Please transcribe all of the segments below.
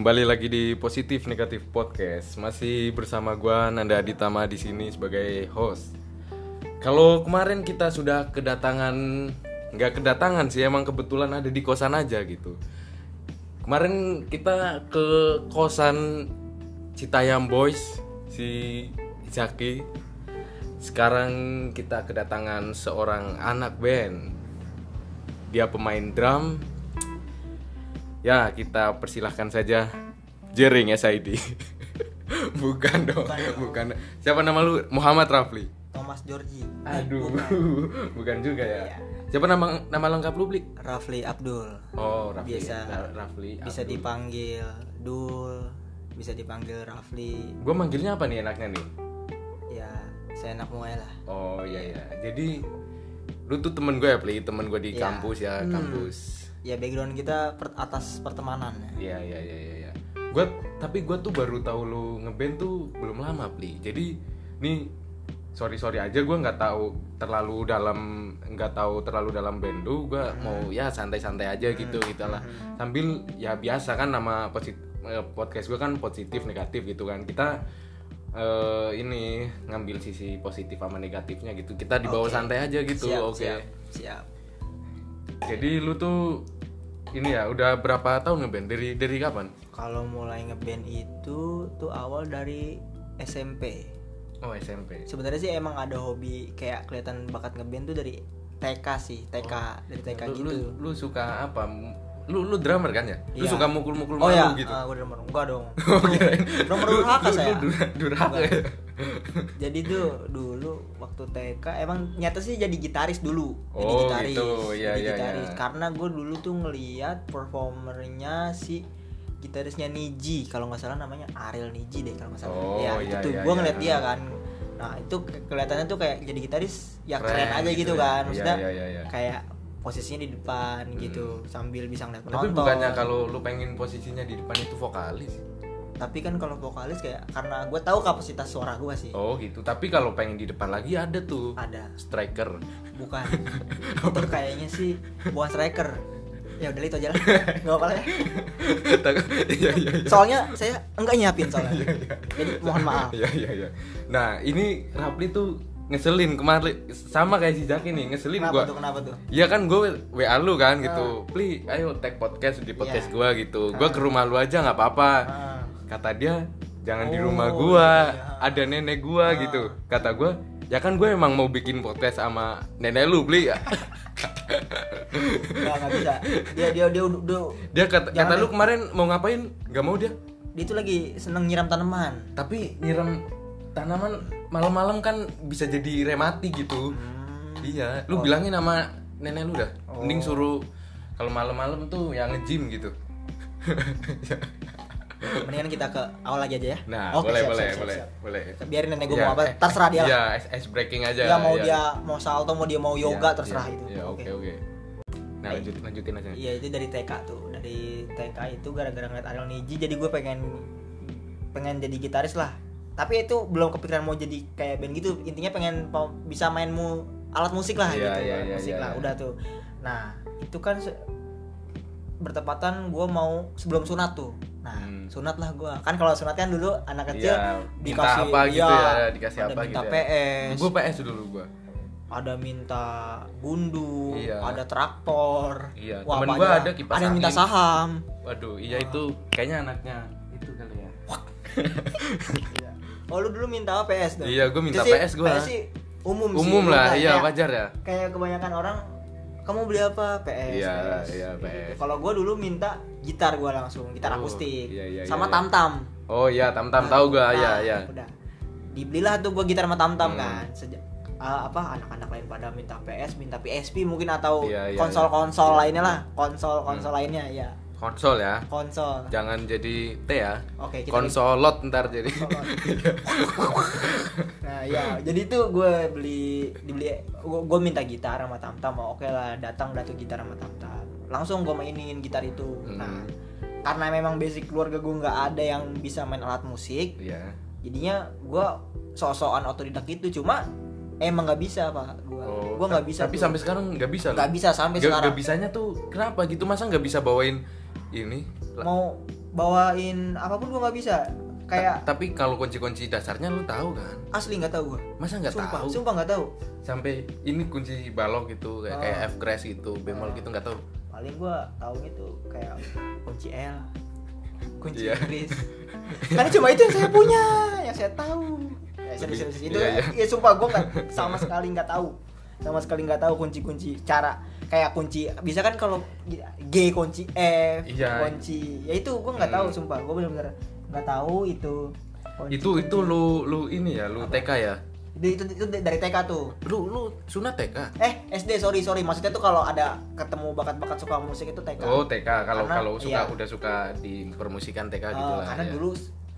Kembali lagi di Positif Negatif Podcast. Masih bersama gua Nanda Aditama di sini sebagai host. Kalau kemarin kita sudah kedatangan nggak kedatangan sih emang kebetulan ada di kosan aja gitu. Kemarin kita ke kosan Citayam Boys si Zaki. Sekarang kita kedatangan seorang anak band. Dia pemain drum, Ya, kita persilahkan saja Jering SID. bukan dong, bukan. Siapa nama lu? Muhammad Rafli. Thomas Georgi. Aduh, bukan juga ya. Iya. Siapa nama nama lengkap lu, Blik? Rafli Abdul. Oh, Rafli. Biasa. Ra- Rafli. Bisa Abdul. dipanggil Dul, bisa dipanggil Rafli. Gua manggilnya apa nih enaknya nih? Ya, saya anak mulai lah. Oh, iya ya. Jadi lu tuh temen gue ya, Pli, temen gue di Iya. kampus ya, Hmm. kampus. Ya background kita per- atas pertemanan. Iya iya iya iya. Ya. Gua tapi gua tuh baru tahu lu ngeband tuh belum lama pli. Jadi nih sorry sorry aja gua nggak tahu terlalu dalam nggak tahu terlalu dalam band lu. Gua mau ya santai santai aja gitu gitu lah. Sambil ya biasa kan nama positif podcast gua kan positif negatif gitu kan. Kita eh, ini ngambil sisi positif sama negatifnya gitu. Kita dibawa Oke. santai aja gitu. Oke. siap, siap. Jadi lu tuh ini ya udah berapa tahun ngeband? Dari dari kapan? Kalau mulai ngeband itu tuh awal dari SMP. Oh SMP. Sebenarnya sih emang ada hobi kayak kelihatan bakat ngeband tuh dari TK sih, TK dari TK lu, gitu. lu, lu suka apa? Lu lu drummer kan ya? Lu Iya. suka mukul-mukul Oh malu ya, gitu. ah, gue drummer. Enggak dong. Oh, kirain. Drummer durhaka saya. Lu durhaka ya. Jadi tuh dulu waktu TK emang nyata sih jadi gitaris dulu. jadi Oh, gitaris. gitu. Iya, jadi iya, gitaris. iya. Karena gue dulu tuh ngeliat performernya si gitarisnya Niji kalau nggak salah namanya Ariel Niji deh kalau nggak salah. Oh, ya, iya, itu iya, gue iya. ngeliat dia kan. Nah itu ke- kelihatannya tuh kayak jadi gitaris ya keren, Keren aja gitu gitu, ya. kan. Iya, Maksudnya iya, iya, iya. kayak posisinya di depan gitu sambil bisa ngeliat Tapi penonton. bukannya kalau lu pengen posisinya di depan itu vokalis? Tapi kan kalau vokalis kayak karena gue tahu kapasitas suara gue sih. Oh gitu. Tapi kalau pengen di depan lagi ada tuh Ada. striker. Bukan. itu kayaknya sih bukan striker. Ya udah itu aja lah. Gak apa-apa ya. Iya iya iya. Soalnya saya enggak nyiapin soalnya. Jadi mohon maaf. Iya iya iya. Nah, ini Rapli tuh ngeselin kemarin sama kayak si Jaki nih, ngeselin Kenapa gua. tuh? Kenapa tuh? Iya kan gue WA lu kan gitu Pli ayo tag podcast di podcast Iya. gua gitu Gua ke rumah lu aja nggak apa-apa Ah. Kata dia jangan di Oh, rumah gua iya. Ada nenek gua gitu Kata gua ya kan gue emang mau bikin podcast sama nenek lu Pli Enggak enggak bisa. Dia dia dia udah udah- Dia kata, kata lu kemarin mau ngapain Gak mau dia dia itu lagi seneng nyiram tanaman. Tapi nyiram tanaman malam-malam kan bisa jadi remati gitu Hmm. Iya, lu bilangin sama nenek lu dah. Oh. Mending suruh kalau malam-malam tuh yang nge-gym gitu. Mendingan kita ke awal lagi aja ya. Nah, Oke, boleh siap, boleh siap, siap, boleh siap. boleh. Biarin nenek gue Iya, mau apa, eh, terserah dia lah. Iya, ice, breaking aja. Dia mau iya. dia mau salto mau dia mau yoga Iya, terserah iya, itu. Iya, oke oke. Nah, lanjut lanjutin aja. Iya itu dari TK tuh dari TK itu gara-gara ngeliat Ariel Niji jadi gue pengen pengen jadi gitaris lah tapi itu belum kepikiran mau jadi kayak band gitu intinya pengen bisa main mu alat musik lah Iya, gitu iya, alat iya, musik iya, lah iya. udah tuh nah itu kan bertepatan gue mau sebelum sunat tuh nah Hmm. sunat lah gue kan kalau sunat kan dulu anak kecil Iya, minta apa gitu ya, dikasih ada apa minta gitu ya. PS Gue PS dulu gua. ada minta gundu, Iya. ada traktor, Iya, Wah, temen gua aja. ada kipas ada yang minta saham. Waduh, iya itu kayaknya anaknya itu kali ya. Oh lu dulu minta PS dong? Iya, gua minta Itu sih- PS gua. PS sih umum, sih. Umum lah, iya wajar ya. Kayak kebanyakan orang kamu beli apa? PS. Iya, PS. iya, Gitu. PS. Kalau gua dulu minta gitar gua langsung, gitar Oh, akustik. iya, iya, sama iya, iya. tam-tam. Oh iya, tam-tam Nah, tahu gua, nah, iya iya. Udah. Dibelilah tuh gua gitar sama tam-tam Hmm. kan. Sejak ah, apa anak-anak lain pada minta PS, minta PSP mungkin atau Iya, iya, konsol-konsol lainnya lah, konsol-konsol lainnya ya, Konsol ya. konsol. Jangan jadi T ya. Oke, kita Konsolot ntar jadi. nah ya jadi tuh gue beli dibeli gue minta gitar sama tam tam oke lah datang datu gitar sama tam tam langsung gue mainin gitar itu Hmm. nah karena memang basic keluarga gue nggak ada yang bisa main alat musik Iya. jadinya gue sok-sokan otodidak itu cuma emang nggak bisa pak gue Oh, gue nggak bisa Tapi tuh. sampai sekarang nggak bisa. nggak bisa sampai Gak, sekarang bisanya tuh kenapa gitu masa nggak bisa bawain ini? Mau bawain apa pun gue nggak bisa. Kayak Ta- tapi kalau kunci-kunci dasarnya lu tahu kan? Asli nggak tahu gue masa nggak tahu? sumpah nggak tahu. Sampai ini kunci balok gitu kayak, Oh. kayak F grass gitu bemol gitu nggak tahu. Paling gue tahu itu kayak kunci L. Kunci Iya. Inggris. Karena cuma itu yang saya punya yang saya tahu. Ya, serius, serius. itu iya, iya. ya sumpah gue nggak sama sekali nggak tahu. Sama sekali nggak tahu kunci-kunci cara kayak kunci bisa kan kalau G kunci F Iya. kunci ya itu gue nggak tahu Hmm. sumpah gue benar-benar nggak tahu itu kunci- itu itu lu lu ini ya lu TK ya itu, itu, itu dari TK tuh lu lu sunat TK eh SD sorry sorry maksudnya tuh kalau ada ketemu bakat-bakat suka musik itu TK oh TK kalau kalau suka iya. udah suka di permusikan TK gitu Eh, lah karena ya. dulu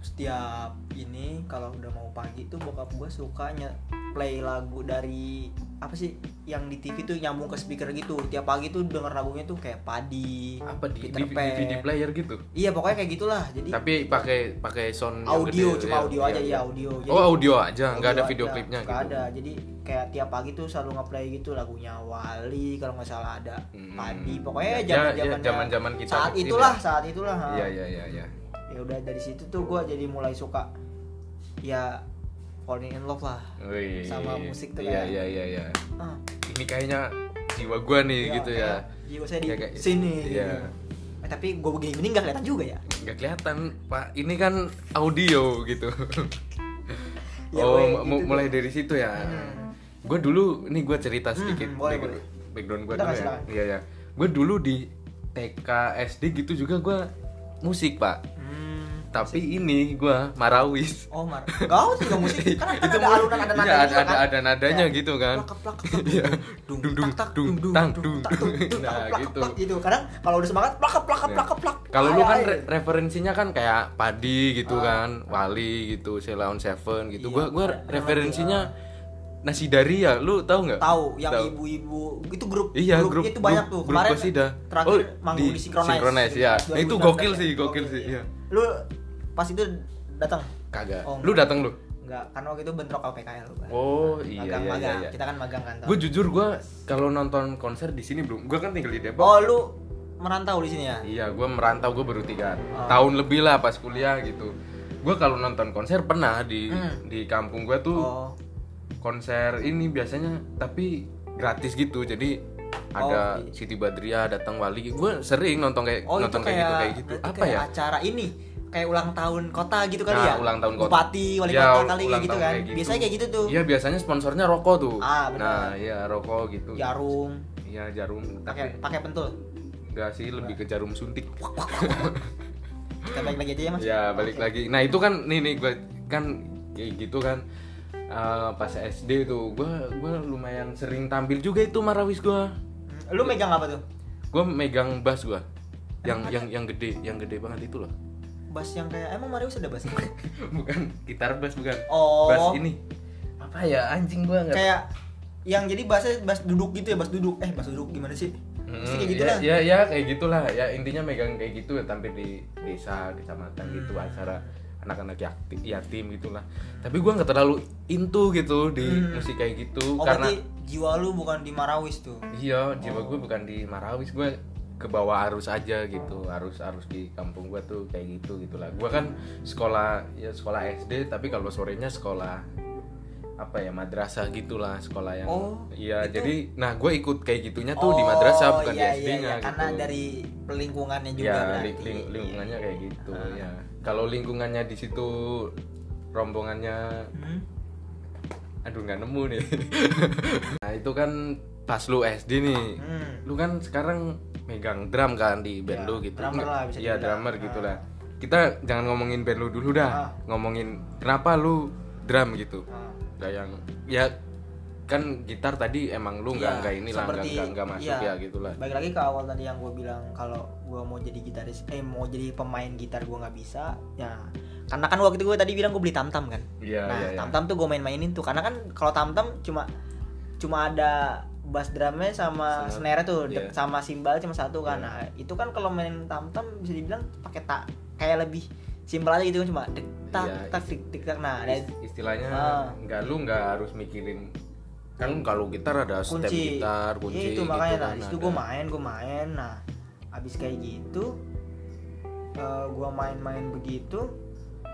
setiap ini kalau udah mau pagi tuh bokap gue sukanya play lagu dari apa sih yang di TV tuh nyambung ke speaker gitu. Tiap pagi tuh denger lagunya tuh kayak padi apa di, Peter di Pan. DVD player gitu? Iya pokoknya kayak gitulah. Jadi tapi pakai pakai sound audio gede, cuma ya. audio Iya, aja ya audio. Oh audio aja nggak ada video aja, klipnya nggak gitu. ada. Jadi kayak tiap pagi tuh selalu ngeplay gitu lagunya Wali kalau nggak salah ada Hmm. padi. Pokoknya Ya, zaman ya, kita saat itulah ya. saat itulah iya iya iya iya ya udah dari situ tuh gue jadi mulai suka ya falling in love lah Wih. Sama musik tuh iya kayak- iya iya iya. Ah, ini kayaknya jiwa gua nih gitu ya. jiwa saya di Ya, kayak- sini. iya. gitu. Eh, tapi gue begini begini nggak kelihatan juga ya? Nggak kelihatan pak. Ini kan audio gitu. Ya, oh mu- gitu mulai dari situ ya. Hmm. gue dulu ini gue cerita sedikit Hmm, boleh, background, boleh. background gue dulu ya. iya ya gue dulu di TK SD gitu juga gue musik pak Tapi ini gue marawis Oh mar, kau juga musik kan, kan Itu ada alunan ada iya, nadanya ada- juga ada- kan? ada nadanya Kayak gitu kan. plak, plak, Iya. dung, Dung, dung, dung, dung, dung, Nah, gitu. gitu kadang kalau udah semangat plak plak plak plak Kalau lu kan referensinya kan kayak Padi gitu Ah. kan, Wali gitu, Sheila on Seven gitu. Iya, gua gua ada- ada referensinya lagi, Nasi Daria, lu tahu nggak? tahu yang ibu-ibu itu grup Iya, grup itu banyak grup- tuh grup kemarin terakhir Oh, manggung di di, Synchronize Synchronize, ya. Nah, itu 2019 gokil ya. sih, gokil sih, iya. lu pas itu datang Kagak. Oh, lu datang lu? Enggak, karena waktu itu bentrok LPKL lu kan. Oh, iya, magang, iya, magang. iya. Kita kan magang kan. Gue jujur gue kalau nonton konser di sini belum. Gue kan tinggal di Depok. Oh, lu merantau di sini ya? Iya, gue merantau gue baru tiga Oh. tahun lebih lah pas kuliah gitu. Gue kalau nonton konser pernah di Hmm. di kampung gue tuh Oh. konser ini biasanya tapi gratis gitu. Jadi ada Oh, iya. Siti Badriah datang Wali. Gue sering nonton kayak Oh, nonton itu kayak kayak gitu kayak gitu. Apa kayak ya? acara ini kayak ulang tahun kota gitu kali Nah, ya? ulang tahun kota. Bupati, wali Ya, kota kali kayak gitu kan. kayak gitu. Biasanya kayak gitu tuh. Iya biasanya sponsornya rokok tuh. Ah, benar. nah, iya rokok gitu. Jarum, Iya jarum. pakai pakai pentul. enggak sih lebih ke jarum suntik. Kita balik lagi aja ya, Mas. Ya balik Oke. lagi. Nah itu kan nih nih gue kan kayak gitu kan Eh, pas SD tuh gue gue lumayan sering tampil juga itu marawis gue. Hmm, Lu megang apa tuh? Gue megang bass gue. Yang yang yang gede yang gede banget itu loh. Bass yang kayak emang Marius ada bass? bukan gitar bass bukan. Oh. Bass ini. Apa ya anjing gue nggak. kayak yang jadi bassnya bass duduk gitu ya, bass duduk. Eh, bass duduk gimana sih? Hmm, Pasti kayak gitu ya, lah. ya, ya kayak gitulah ya intinya megang kayak gitu tampil di desa kecamatan gitu Hmm. acara anak-anak yatim, yatim gitulah tapi gua nggak terlalu into gitu di Hmm. musik kayak gitu Oh, karena jiwa lu bukan di Marawis tuh. iya jiwa Oh. gue bukan di Marawis gue ke bawah arus aja gitu arus arus di kampung gua tuh kayak gitu gitulah gua kan sekolah ya sekolah SD tapi kalau sorenya sekolah apa ya madrasah gitulah sekolah yang Oh, iya itu- jadi nah gue ikut kayak gitunya tuh di madrasah bukan iya, di iya, SD-nya iya. Karena gitu. dari lingkungannya juga ya berarti. ling- ling- lingkungannya kayak gitu Ah. ya kalau lingkungannya di situ rombongannya Hmm? aduh nggak nemu nih nah itu kan pas lu SD nih Hmm. lu kan sekarang megang drum kan di band Ya, lu gitu drummer lah bisa iya dibilang. drummer gitu Ah. lah kita jangan ngomongin band lu dulu dah Ah. ngomongin kenapa lu drum gitu Ah. nggak yang ya kan gitar tadi emang lu nggak Iya, nggak ini lah nggak nggak- masuk iya. ya gitu lah Balik lagi ke awal tadi yang gue bilang kalau gue mau jadi gitaris, eh mau jadi pemain gitar gue nggak bisa, ya karena kan waktu itu gue tadi bilang gue beli tamtam kan. iya nah iya iya. tamtam tuh gue main-mainin tuh, karena kan kalau tamtam cuma cuma ada bass drumnya sama Snare. tuh, dek- sama simbal cuma satu kan. Iya. Nah itu kan kalau main tamtam bisa dibilang pakai tak kayak lebih simpel aja gitu kan cuma dek tak Iya, tak dik dik tak. Nah ada Ist- istilahnya Ah. nggak lu nggak harus mikirin kan kalau gitar ada step kunci gitar kunci Iya, itu makanya gitu nah kan, ada. gue main gue main nah abis kayak gitu eh, gua main-main begitu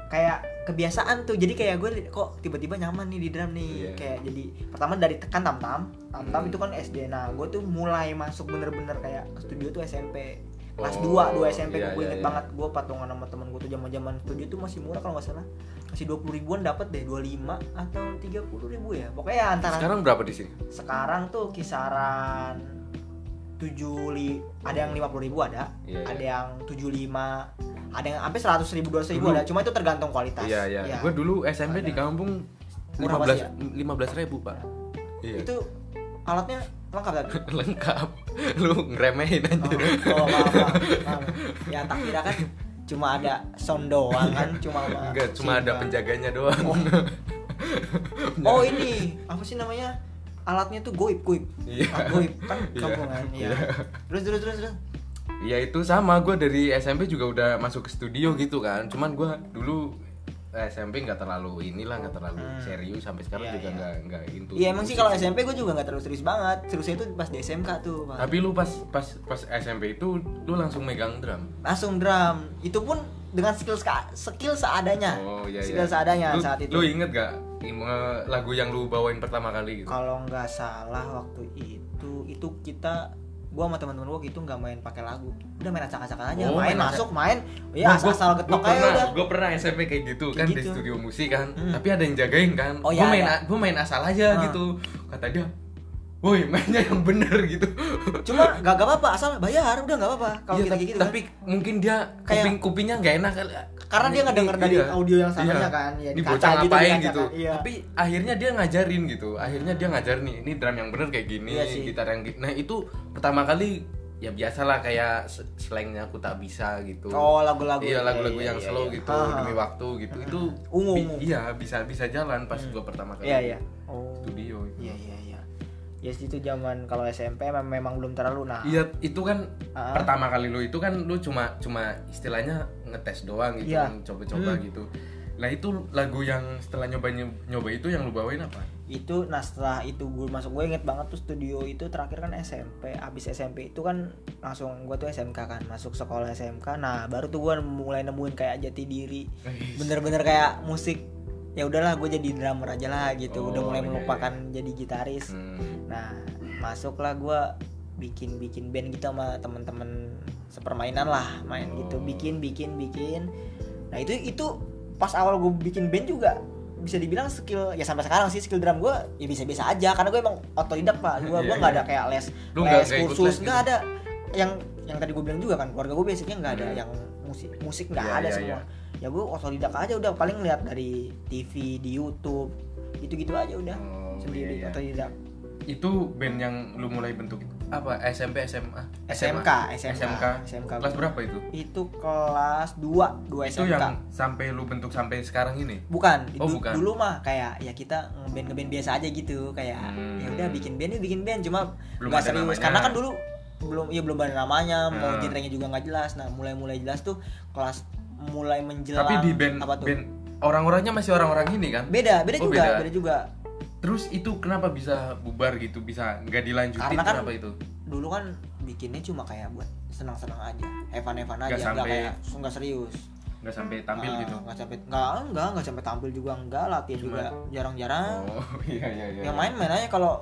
kayak kebiasaan tuh. Jadi kayak gue kok tiba-tiba nyaman nih di drum nih. Iya. kayak jadi pertama dari tekan tam tam tam tam Hmm. itu kan SD nah gue tuh mulai masuk bener-bener kayak ke studio tuh SMP kelas Oh, 2 2 SMP iya, gue iya, inget iya. banget. Gue patungan sama temen gue tuh zaman zaman studio tuh masih murah kalau nggak salah. Masih 20 ribuan dapat deh 25 atau 30 ribu ya. Pokoknya ya antara Sekarang berapa di sini? sekarang tuh kisaran 7 li ada yang 50 ribu ada. Iya, ada yang 75 ada yang sampai 100 ribu 200 ribu ada cuma itu tergantung kualitas Iya, iya. Ya. Gue dulu SMP di Ada. kampung Murah 15 pasti ya? 15 ribu, Pak. Iya. itu alatnya lengkap tadi lengkap. Lu ngeremehin oh, aja. oh maaf, maaf, maaf. ya tak kira kan cuma ada sound doang kan cuma Enggak, cuma ada penjaganya doang. oh ini apa sih namanya alatnya tuh goib goib Iya. Alat goib kan Iya. kampungan ya Iya. terus terus terus terus Ya itu sama, gue dari SMP juga udah masuk ke studio gitu kan. Cuman gue dulu SMP nggak terlalu inilah nggak terlalu Hmm. serius sampai sekarang Iya, juga iya. nggak nggak into Iya emang musik sih kalau SMP gue juga nggak terlalu serius banget Seriusnya itu pas di SMK tuh Pak. Tapi lu pas pas pas SMP itu lu langsung megang drum. Langsung drum Itu pun dengan skill skill seadanya Oh iya Skill iya. seadanya lu, saat itu Lu inget gak eh, lagu yang lu bawain pertama kali gitu? Kalau nggak salah waktu itu Itu kita Gue sama teman-teman gue gitu nggak main pakai lagu Udah main acak-acakan aja Oh, Main main masuk main Ya Nah, gua- asal-asal gua getok aja pernah, udah Gue pernah SMP kayak gitu Kayak kan di gitu. studio musik kan. Hmm. Tapi ada yang jagain kan. Oh, gue iya, main ada. gue main asal aja Ah. gitu. Kata dia, "Woi, mainnya yang bener gitu." Cuma gak, gak apa-apa asal bayar udah nggak apa-apa Kalau Iya, kita tapi, gitu tapi mungkin dia Kayak- kuping kupingnya nggak enak. Karena dia ngedenger dari Iya. audio yang sananya kan, ya, di bocah gitu, ngapain kaca gitu. kan, iya. Tapi akhirnya dia ngajarin gitu. Akhirnya dia ngajarin nih, ini drum yang bener kayak gini, Iya sih. gitar yang gitu. Nah, itu pertama kali ya biasalah kayak slangnya aku tak bisa gitu. Oh lagu-lagu Iya lagu-lagu Iya, yang iya, slow iya. gitu Ah, demi waktu gitu itu Ungu, bi- iya bisa bisa jalan pas gua pertama kali Iya iya Oh studio Ya yes, itu zaman kalau SMP memang, memang belum terlalu nah. Iya itu kan Ah. pertama kali lu itu kan lu cuma cuma istilahnya ngetes doang gitu Iya. kan coba-coba Hmm. gitu. Nah itu lagu yang setelah nyoba nyoba itu yang lu bawain apa? Itu nah setelah itu gue masuk gue inget banget tuh studio itu terakhir kan SMP. Abis SMP itu kan langsung gue tuh SMK kan masuk sekolah SMK. Nah baru tuh gue mulai nemuin kayak jati diri. Bener-bener kayak musik ya udahlah gue jadi drummer aja lah gitu. Udah Oh, mulai iya, melupakan jadi gitaris. Hmm. Nah, masuklah gue bikin bikin band gitu sama temen-temen sepermainan lah, main gitu, Oh. bikin bikin bikin. Nah itu itu pas awal gue bikin band juga bisa dibilang skill ya sampai sekarang sih skill drum gue ya bisa-bisa aja karena gue emang otodidak pak gue Iya, gue nggak iya. ada kayak les Lu les ikut kursus nggak gitu? ada yang yang tadi gue bilang juga kan keluarga gue basicnya nggak ada Hmm. yang musik musik nggak Iya, ada iya, semua ya gue otodidak aja udah paling lihat dari TV di YouTube gitu-gitu aja udah Oh, sendiri iya, iya. otodidak Itu band yang lu mulai bentuk apa? SMP, SMA? SMK, SMK, SMK. SMK. Kelas berapa itu? itu kelas 2 2 Itu SMK yang sampai lu bentuk sampai sekarang ini? bukan, Oh, du- bukan. dulu mah kayak ya kita ngeband ngeband biasa aja gitu kayak Hmm. ya udah bikin band yuk bikin band cuma nggak ada serius namanya. karena kan dulu belum ya belum ada namanya mau Hmm. genrenya juga nggak jelas nah mulai mulai jelas tuh kelas mulai menjelang Tapi di band apa tuh band orang-orangnya masih orang-orang ini kan? beda beda Oh, juga beda. beda. juga Terus itu kenapa bisa bubar gitu? Bisa nggak dilanjutin Karena kan- kenapa itu? dulu kan bikinnya cuma kayak buat senang senang aja Evan Evan Nggak aja nggak sampai- kayak nggak serius Nggak sampai tampil Ah, gitu? nggak sampai nggak enggak nggak sampai tampil juga enggak latihan Cuma- juga jarang-jarang Oh iya iya iya. yang main main aja kalau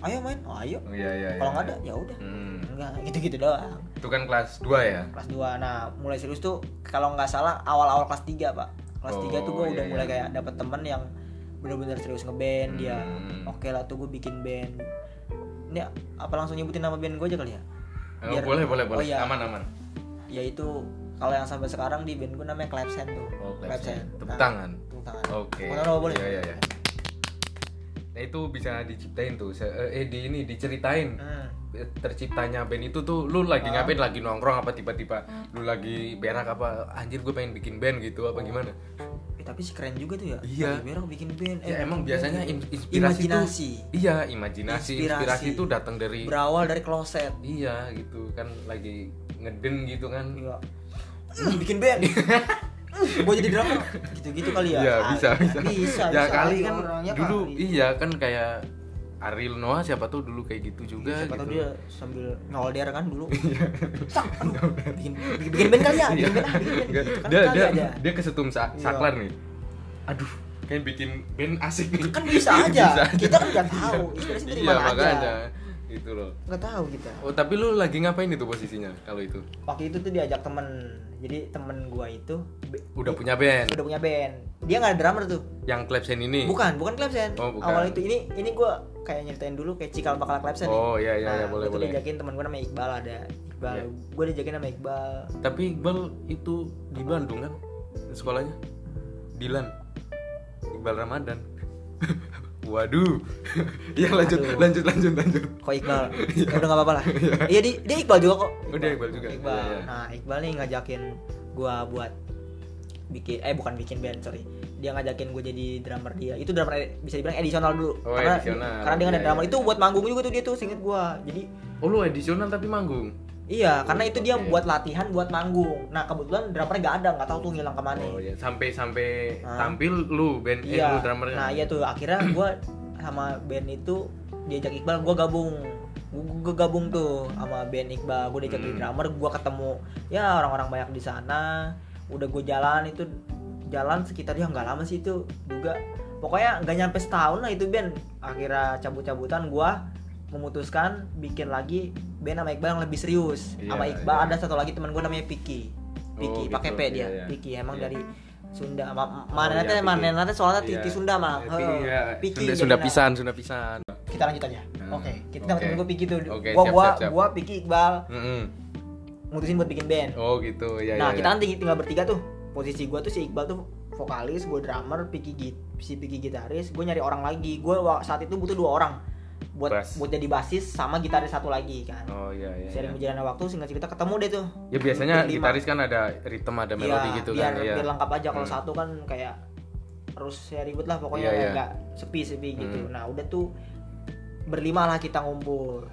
ayo main oh, ayo Oh, iya iya. kalau iya. nggak ada ya udah Hmm. enggak gitu-gitu doang Itu kan kelas 2 ya? kelas 2 nah mulai serius tuh kalau nggak salah awal-awal kelas 3 pak kelas 3 tuh Oh, gue udah iya, mulai iya. kayak dapet temen yang bener-bener serius ngeband dia Hmm. oke lah tuh gue bikin band ini apa langsung nyebutin nama band gue aja kali ya Oh, Biar- boleh boleh oh, boleh. iya. Aman aman. yaitu kalau yang sampai sekarang di band gue namanya Clapsen tuh Oh, Clapsen. Tepuk Nah, tangan. tepuk tangan Oke. Mau taruh boleh Iya iya iya. Nah itu bisa diciptain tuh. Se- Eh di ini diceritain Hmm. terciptanya band itu tuh lu lagi Ah. ngapain lagi nongkrong apa tiba-tiba lu lagi berak apa anjir gue pengen bikin band gitu apa gimana Eh, tapi sih keren juga tuh ya. Iya. Berak bikin band. ya eh, emang bikin biasanya band. im- inspirasi imajinasi. tuh iya imajinasi inspirasi, Inspirasi. itu datang dari Berawal dari kloset. iya gitu kan lagi ngeden gitu kan Iya. Hmm, bikin band. gue jadi drummer. Gitu-gitu kali ya. Iya Ah, bisa bisa. Bisa, ya bisa kali aja kan orangnya dulu kali. iya kan kayak Ariel Noah siapa tuh dulu kayak gitu juga siapa gitu. tahu dia sambil ngolder kan dulu. Sak, aduh, bikin, bikin, bikin band kali ya bikin band ah, bikin band. Enggak, gitu kan dia dia aja. dia kesetum sa Iya. saklar nih. Aduh. Kayak bikin band asik nih. Kan bisa aja. kita kan nggak tahu inspirasi dari iya mana makanya. aja itu loh. Nggak tahu kita. Oh tapi lu lagi ngapain itu posisinya kalau itu? Waktu itu tuh diajak temen. Jadi temen gua itu udah punya band? Udah punya band. Dia nggak ada drummer tuh. Yang Klebsen ini? Bukan bukan Klebsen Oh, bukan. awal itu ini ini gua kayak nyeritain dulu kayak cikal bakal Klebsen Oh, nih. iya, iya, nah, iya, boleh, boleh. diajakin temen gua namanya Iqbal ada Iqbal. Iya. gua diajakin sama Iqbal. Tapi Iqbal itu di Bandung kan? Sekolahnya? Dilan. Iqbal Ramadan waduh. Ya lanjut Aduh. lanjut lanjut lanjut. Kok Iqbal? Ya udah nggak apa-apa lah. Iya. Dia, dia Iqbal juga kok. Oh, dia Iqbal juga. Iqbal. Iya, iya. nah Iqbal nih ngajakin gua buat bikin eh bukan bikin band sorry. Dia ngajakin gue jadi drummer dia. Itu drummer ed- bisa dibilang edisional dulu. Oh, karena edisional. karena dia ada Iya, drummer. iya, itu iya. buat manggung juga tuh dia tuh singkat gua. Jadi oh lu edisional tapi manggung iya karena itu dia buat latihan buat manggung. Nah kebetulan drummernya nggak ada nggak tahu tuh ngilang ke mana. Oh ya sampai sampai Hah? tampil lu band eh, iya. lu drummernya. Nah iya tuh. Akhirnya gua sama band itu diajak Iqbal gua gabung. Gue gabung tuh sama band Iqbal. Gue diajak Hmm. drummer gua ketemu ya orang-orang banyak di sana. Udah gue jalan itu jalan sekitar ya nggak lama sih itu juga. Pokoknya nggak nyampe setahun lah itu band. Akhirnya cabut-cabutan gua memutuskan bikin lagi band sama Iqbal yang lebih serius Iya, sama Iqbal iya. ada satu lagi teman gue namanya Piki Piki Oh, pakai gitu. P dia Iya, iya. Piki emang Iya. dari Sunda Oh, mana iya, nanti mana nanti soalnya Iya. titi Sunda mah Iya, iya. Piki Sunda, jadi Sunda nah. pisan Sunda pisan kita lanjut aja Hmm, oke kita sama oke. temen gue Piki tuh Oke, gua siap, gua siap, siap. gua Piki Iqbal Mm-mm. mutusin buat bikin band oh gitu ya nah ya, kita kan tinggal, tinggal bertiga tuh posisi gua tuh si Iqbal tuh vokalis gue drummer Piki git si Piki gitaris gue nyari orang lagi gue saat itu butuh dua orang buat Bass. buat jadi basis sama gitaris satu lagi kan. Oh iya iya sering iya. berjalannya waktu singkat cerita ketemu deh tuh. Ya biasanya gitaris kan ada ritme ada melodi Iya, gitu biar, kan iya. biar lengkap aja. Kalau Hmm. satu kan kayak harus ya ribet lah pokoknya Iya, iya. nggak sepi-sepi gitu. Hmm. nah udah tuh berlima lah kita ngumpul.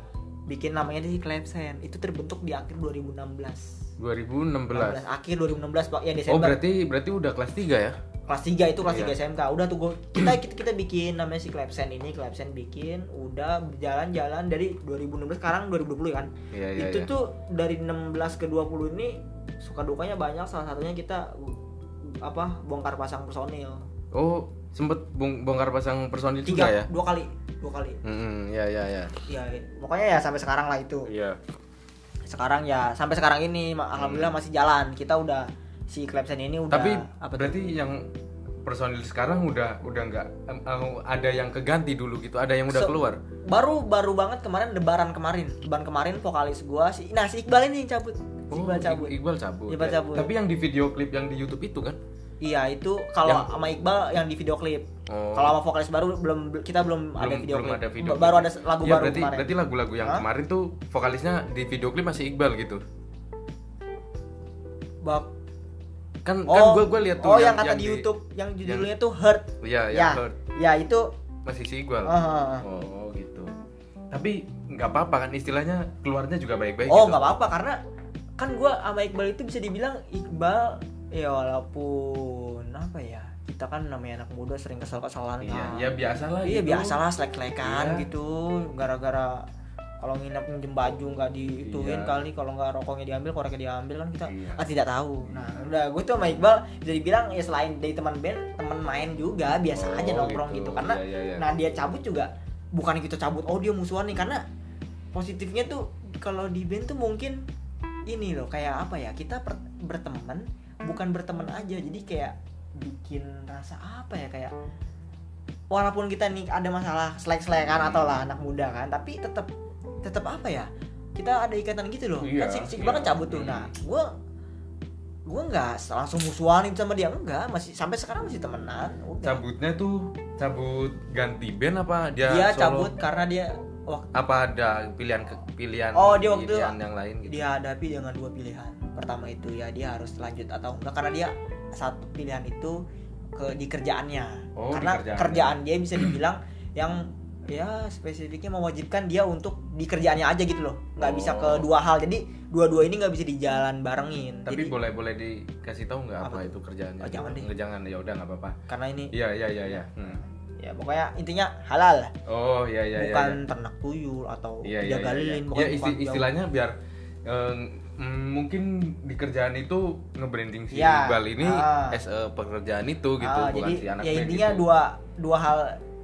Bikin namanya di Clemson. Itu terbentuk di akhir 2016 2016 16, akhir 2016 Pak, ya oh Desember. berarti berarti udah kelas 3 ya kelas 3 itu kelas. 3 SMK udah tuh gua, kita, kita kita bikin namanya si Clemson ini Clemson bikin udah berjalan-jalan dari 2016 sekarang 2020 kan. Iya iya itu iya. tuh dari 16 ke 20 ini suka dukanya banyak. Salah satunya kita apa bongkar pasang personil. Oh sempet bong- bongkar pasang personil juga tiga ya? dua kali dua kali. Mm-mm, ya ya ya ya pokoknya ya sampai sekarang lah itu. Iya. Sekarang ya sampai sekarang ini alhamdulillah masih jalan. Kita udah si Clemson ini udah tapi apa tuh? berarti yang personil sekarang udah udah nggak em, ada yang keganti dulu gitu ada yang udah Se- keluar baru baru banget kemarin lebaran kemarin lebaran kemarin vokalis gua si nah si Iqbal ini yang cabut si Oh, Iqbal cabut Iqbal cabut. Iqbal ya. cabut. Tapi yang di video klip yang di YouTube itu kan? iya itu kalau Yang- sama Iqbal yang di video klip Oh. kalau sama vokalis baru belum kita belum, ada belum video belum klip ada video. Ba- baru ada lagu Iya, baru berarti, kemarin Berarti lagu-lagu yang Hah? kemarin tuh vokalisnya di video klip masih Iqbal gitu. Bak- Kan oh kan gua gua lihat tuh oh yang, kata di di- YouTube yang judulnya tuh Hurt Iya, ya yang Hurt. ya itu masih si Iqbal. Ah. Oh, gitu. Tapi nggak apa-apa kan istilahnya keluarnya juga baik-baik oh gitu. nggak apa-apa karena kan gua sama Iqbal itu bisa dibilang Iqbal ya walaupun apa ya kita kan namanya anak muda sering kesel-keselan Iya, kan. ya biasa lah iya gitu. biasalah selek-selekan Iya. gitu gara-gara kalau nginep minjem baju nggak diituin Iya. kali kalau nggak rokoknya diambil koreknya diambil kan kita Iya. ah, tidak tahu nah udah gue tuh sama Iqbal bisa dibilang ya selain dari teman band teman main juga biasa Oh, aja nongkrong gitu. gitu, karena Iya, iya, iya. nah dia cabut juga bukan kita cabut oh dia musuhan nih karena positifnya tuh kalau di band tuh mungkin ini loh kayak apa ya kita per- berteman bukan berteman aja jadi kayak bikin rasa apa ya kayak walaupun kita nih ada masalah selek-selekan atau lah anak muda kan tapi tetap tetap apa ya kita ada ikatan gitu loh Iya, kan si, si Iqbal kan iya. cabut tuh nah gue gue nggak langsung musuhanin sama dia enggak masih sampai sekarang masih temenan udah Cabutnya tuh cabut ganti band apa dia dia solo? cabut karena dia waktu apa ada pilihan ke pilihan Oh, dia waktu itu pilihan yang lain gitu. dihadapi dengan dua pilihan pertama itu ya dia harus lanjut atau enggak karena dia satu pilihan itu ke di kerjaannya Oh, di karena kerjaannya. kerjaan dia bisa dibilang yang ya spesifiknya mewajibkan dia untuk di kerjaannya aja gitu loh nggak bisa ke Oh. dua hal jadi dua-dua ini nggak bisa dijalan barengin Tapi jadi boleh boleh dikasih tahu nggak apa, Apa? itu kerjaannya? Oh, jangan deh. Jangan ya udah nggak apa-apa. karena ini Iya iya iya iya. Hmm. ya pokoknya intinya halal oh iya iya iya, bukan iya. ternak tuyul atau Iya, iya, jaga iya, lilin iya. bukan Ya, isti- istilahnya biar eh, mm, mungkin di kerjaan itu nge-branding si Ya, Iqbal ini ah. as a pekerjaan itu gitu Ah, bukan jadi si anak ya intinya gitu. dua dua hal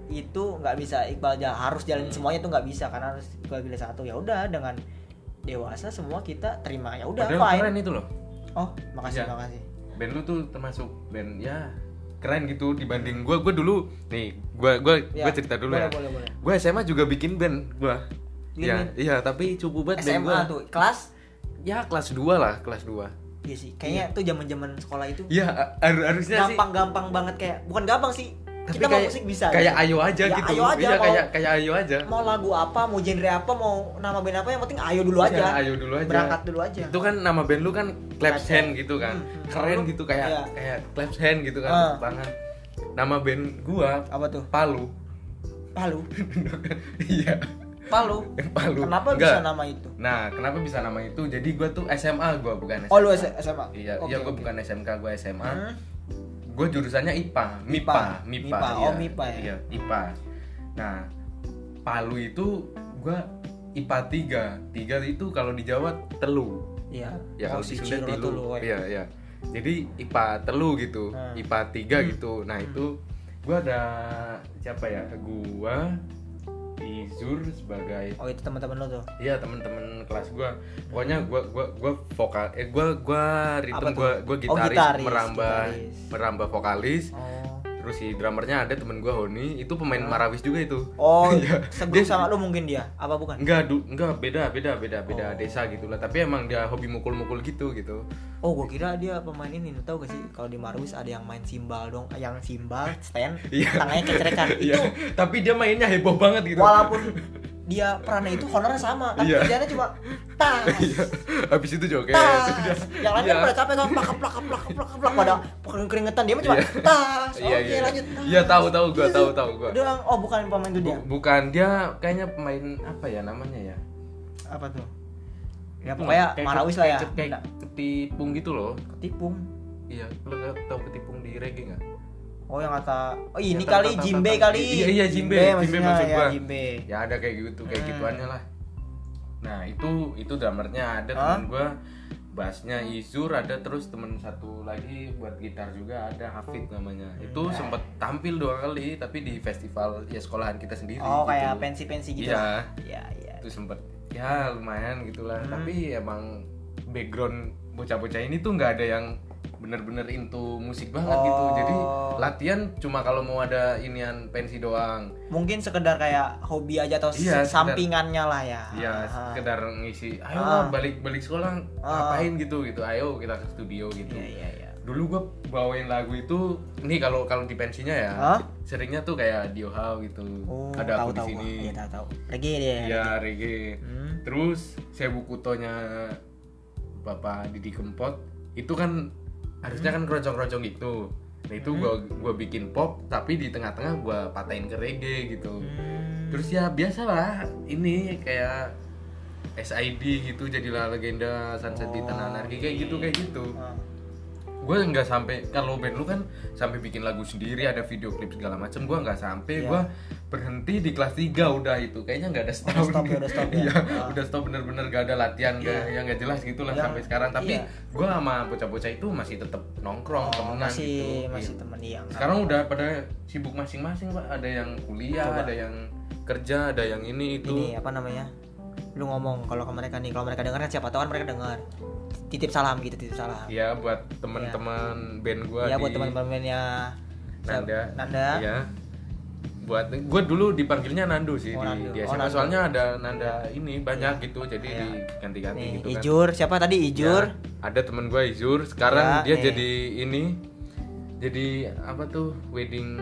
itu nggak bisa Iqbal harus jalanin semuanya tuh nggak bisa karena harus Iqbal pilih satu. Ya udah dengan dewasa semua kita terima. Ya udah fine. keren itu loh. Oh makasih Iya. makasih. Band lu tuh termasuk band ya keren gitu dibanding gua. Gua dulu nih gua gua Ya, gua cerita dulu boleh, ya. boleh, boleh. gua SMA juga bikin band gua. Bikin ya band? iya tapi cukup banget band SMA gua. tuh kelas? Ya kelas 2 lah kelas 2 iya sih kayaknya tuh zaman zaman sekolah itu ya har- harusnya sih. gampang-gampang banget kayak bukan gampang sih tapi kita mau kayak musik bisa kayak gitu. ayo aja Ya, gitu ayo aja, iya mau- kayak kayak ayo aja mau lagu apa mau genre apa mau nama band apa yang penting ayo dulu Iya, aja ayo dulu aja. berangkat dulu aja Itu kan nama band lu kan Claps Hand gitu kan. Hmm. Keren Lu- gitu kayak iya. kayak Claps Hand gitu kan tepuk tangan. Nama band gua apa tuh Palu. Palu Iya, Palu Palu. kenapa Enggak. bisa nama itu Nah, kenapa bisa nama itu? Jadi gua tuh SMA gua bukan SMA. oh lu SMA Iya, Oke, iya gua oke. bukan SMK, gua SMA. Hmm. Gua jurusannya IPA, MIPA, MIPA. MIPA. MIPA. iya. Oh, MIPA ya. Iya, IPA. Nah, Palu itu gua IPA 3. 3 itu kalau di Jawa telu. Iya. ya oh, kalau di Sunda Ciro tilu tuh lu, eh. iya iya jadi IPA telu gitu Hmm. IPA 3 gitu nah itu gua ada siapa ya gua Izur sebagai Oh itu teman-teman lo tuh. iya teman-teman kelas gua pokoknya gua gua gua vokal eh gua gua Apa ritme tuh? gua gua Oh, gitaris, gitaris, merambah gitaris. merambah vokalis Oh. Terus si drummernya ada temen gua Honi itu pemain Hmm. Marawis juga itu Oh, Iya. Dia- sama lu mungkin dia? Apa bukan? enggak du, enggak beda beda beda beda Oh. desa gitu lah tapi emang dia hobi mukul-mukul gitu gitu Oh, gua kira dia pemain ini. Lu tahu gak sih kalau di Marwis ada yang main simbal dong, yang simbal stand, Iya. tangannya kecerekan. Iya, Itu tapi dia mainnya heboh banget gitu. walaupun dia perannya itu honornya sama, tapi Iya. kerjanya cuma tas. Iya. Habis itu joget. Tas. Yang lain kan Iya. pada capek kan plak plak plak plak plak pada pakai keringetan dia mah cuma Iya. tas. Iya, Oke, iya. lanjut. tas. Iya, tahu, tahu, gua tahu, tahu, gua. Doang. Oh, bukan pemain itu dia. Bu- bukan dia kayaknya pemain apa ya namanya ya? Apa tuh? Ya pokoknya Kayak- Marawis lah ya. Kayak, ketipung gitu loh. Ketipung. Iya, lo nggak tahu ketipung di reggae nggak? Oh yang kata oh ini Ya, kali Jimbe kali. Iya, iya, Jimbe. Jimbe maksud ya, gua. Jimbe. Ya ada kayak gitu, kayak Hmm. gituannya lah. Nah, itu itu drummernya ada Hah? temen gua bassnya Izur ada terus temen satu lagi buat gitar juga ada Hafid namanya itu Hmm. sempet tampil dua kali tapi di festival ya sekolahan kita sendiri Oh gitu. kayak pensi-pensi gitu. Iya. Iya, iya. itu sempet ya lumayan gitulah Hmm. tapi emang background bocah-bocah ini tuh nggak ada yang bener-bener into musik banget gitu jadi Oh. latihan cuma kalau mau ada inian pensi doang Mungkin sekedar kayak hobi aja atau Iya, sekedar- sampingannya lah ya. ya Ah. sekedar ngisi ayo Ah. lah balik balik sekolah Ah. ngapain gitu gitu ayo kita ke studio gitu Iya, iya, iya. dulu gua bawain lagu itu nih kalau kalau di pensinya ya Hah? seringnya tuh kayak Dio How gitu Oh, ada tahu aku di tahu. sini Iya, tahu tahu. Reggae dia. ya reggae Hmm. terus Sebu Kutonya Bapak Didi Kempot itu kan harusnya kan keroncong-keroncong gitu nah itu gua gua bikin pop tapi di tengah-tengah gua patahin ke reggae gitu Hmm. terus ya biasa lah ini kayak SID gitu jadilah legenda Sunset di Tanah Anarki kayak gitu kayak gitu Ah. Gue nggak sampai kalau band lu kan sampai bikin lagu sendiri ada video klip segala macam gue nggak sampai Iya. gue berhenti di kelas 3 udah itu kayaknya nggak ada setahun stop ya, udah stop ya. iya Ah. udah stop bener-bener gak ada latihan nggak Iya. yang nggak jelas gitu lah Yang- sampai sekarang tapi iya. gue sama bocah-bocah itu masih tetap nongkrong Oh, temenan masih gitu masih Iya. temen yang sekarang udah pada sibuk masing-masing pak ada yang kuliah Coba. ada yang kerja ada yang ini itu ini apa namanya lu ngomong kalau ke mereka nih kalau mereka dengar kan siapa tahu kan mereka dengar. Titip salam gitu titip salam. Ya buat teman-teman band gue ya di buat teman-temannya Nanda. Nanda. Ya buat gue dulu dipanggilnya Nando sih Oh, di, Nando. di Oh, SMA Nando. soalnya ada Nanda ini banyak gitu jadi Iya. diganti-ganti gitu kan. Ijur siapa tadi? Ijur? Ya, ada temen gue Izur sekarang Ya, dia nih. jadi ini jadi apa tuh wedding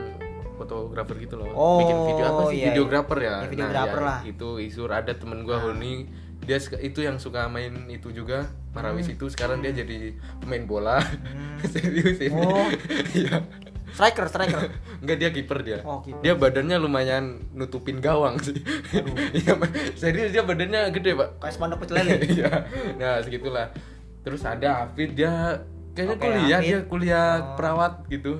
fotografer gitu loh Oh, bikin video apa sih iya, iya. videografer ya, Ya, videografer ya, lah. itu Izur ada temen gue Honi dia itu yang suka main itu juga Marawis itu sekarang dia jadi pemain bola serius ini Hmm. Oh. Iya. striker striker Enggak dia kiper dia. Oh, kiper. Dia badannya lumayan nutupin gawang sih. Iya, serius dia badannya gede, Pak. kayak spanduk pecel lele Iya. nah, segitulah. Terus ada Hafid dia kayaknya Oke, kuliah Hafid. dia kuliah Oh. perawat gitu.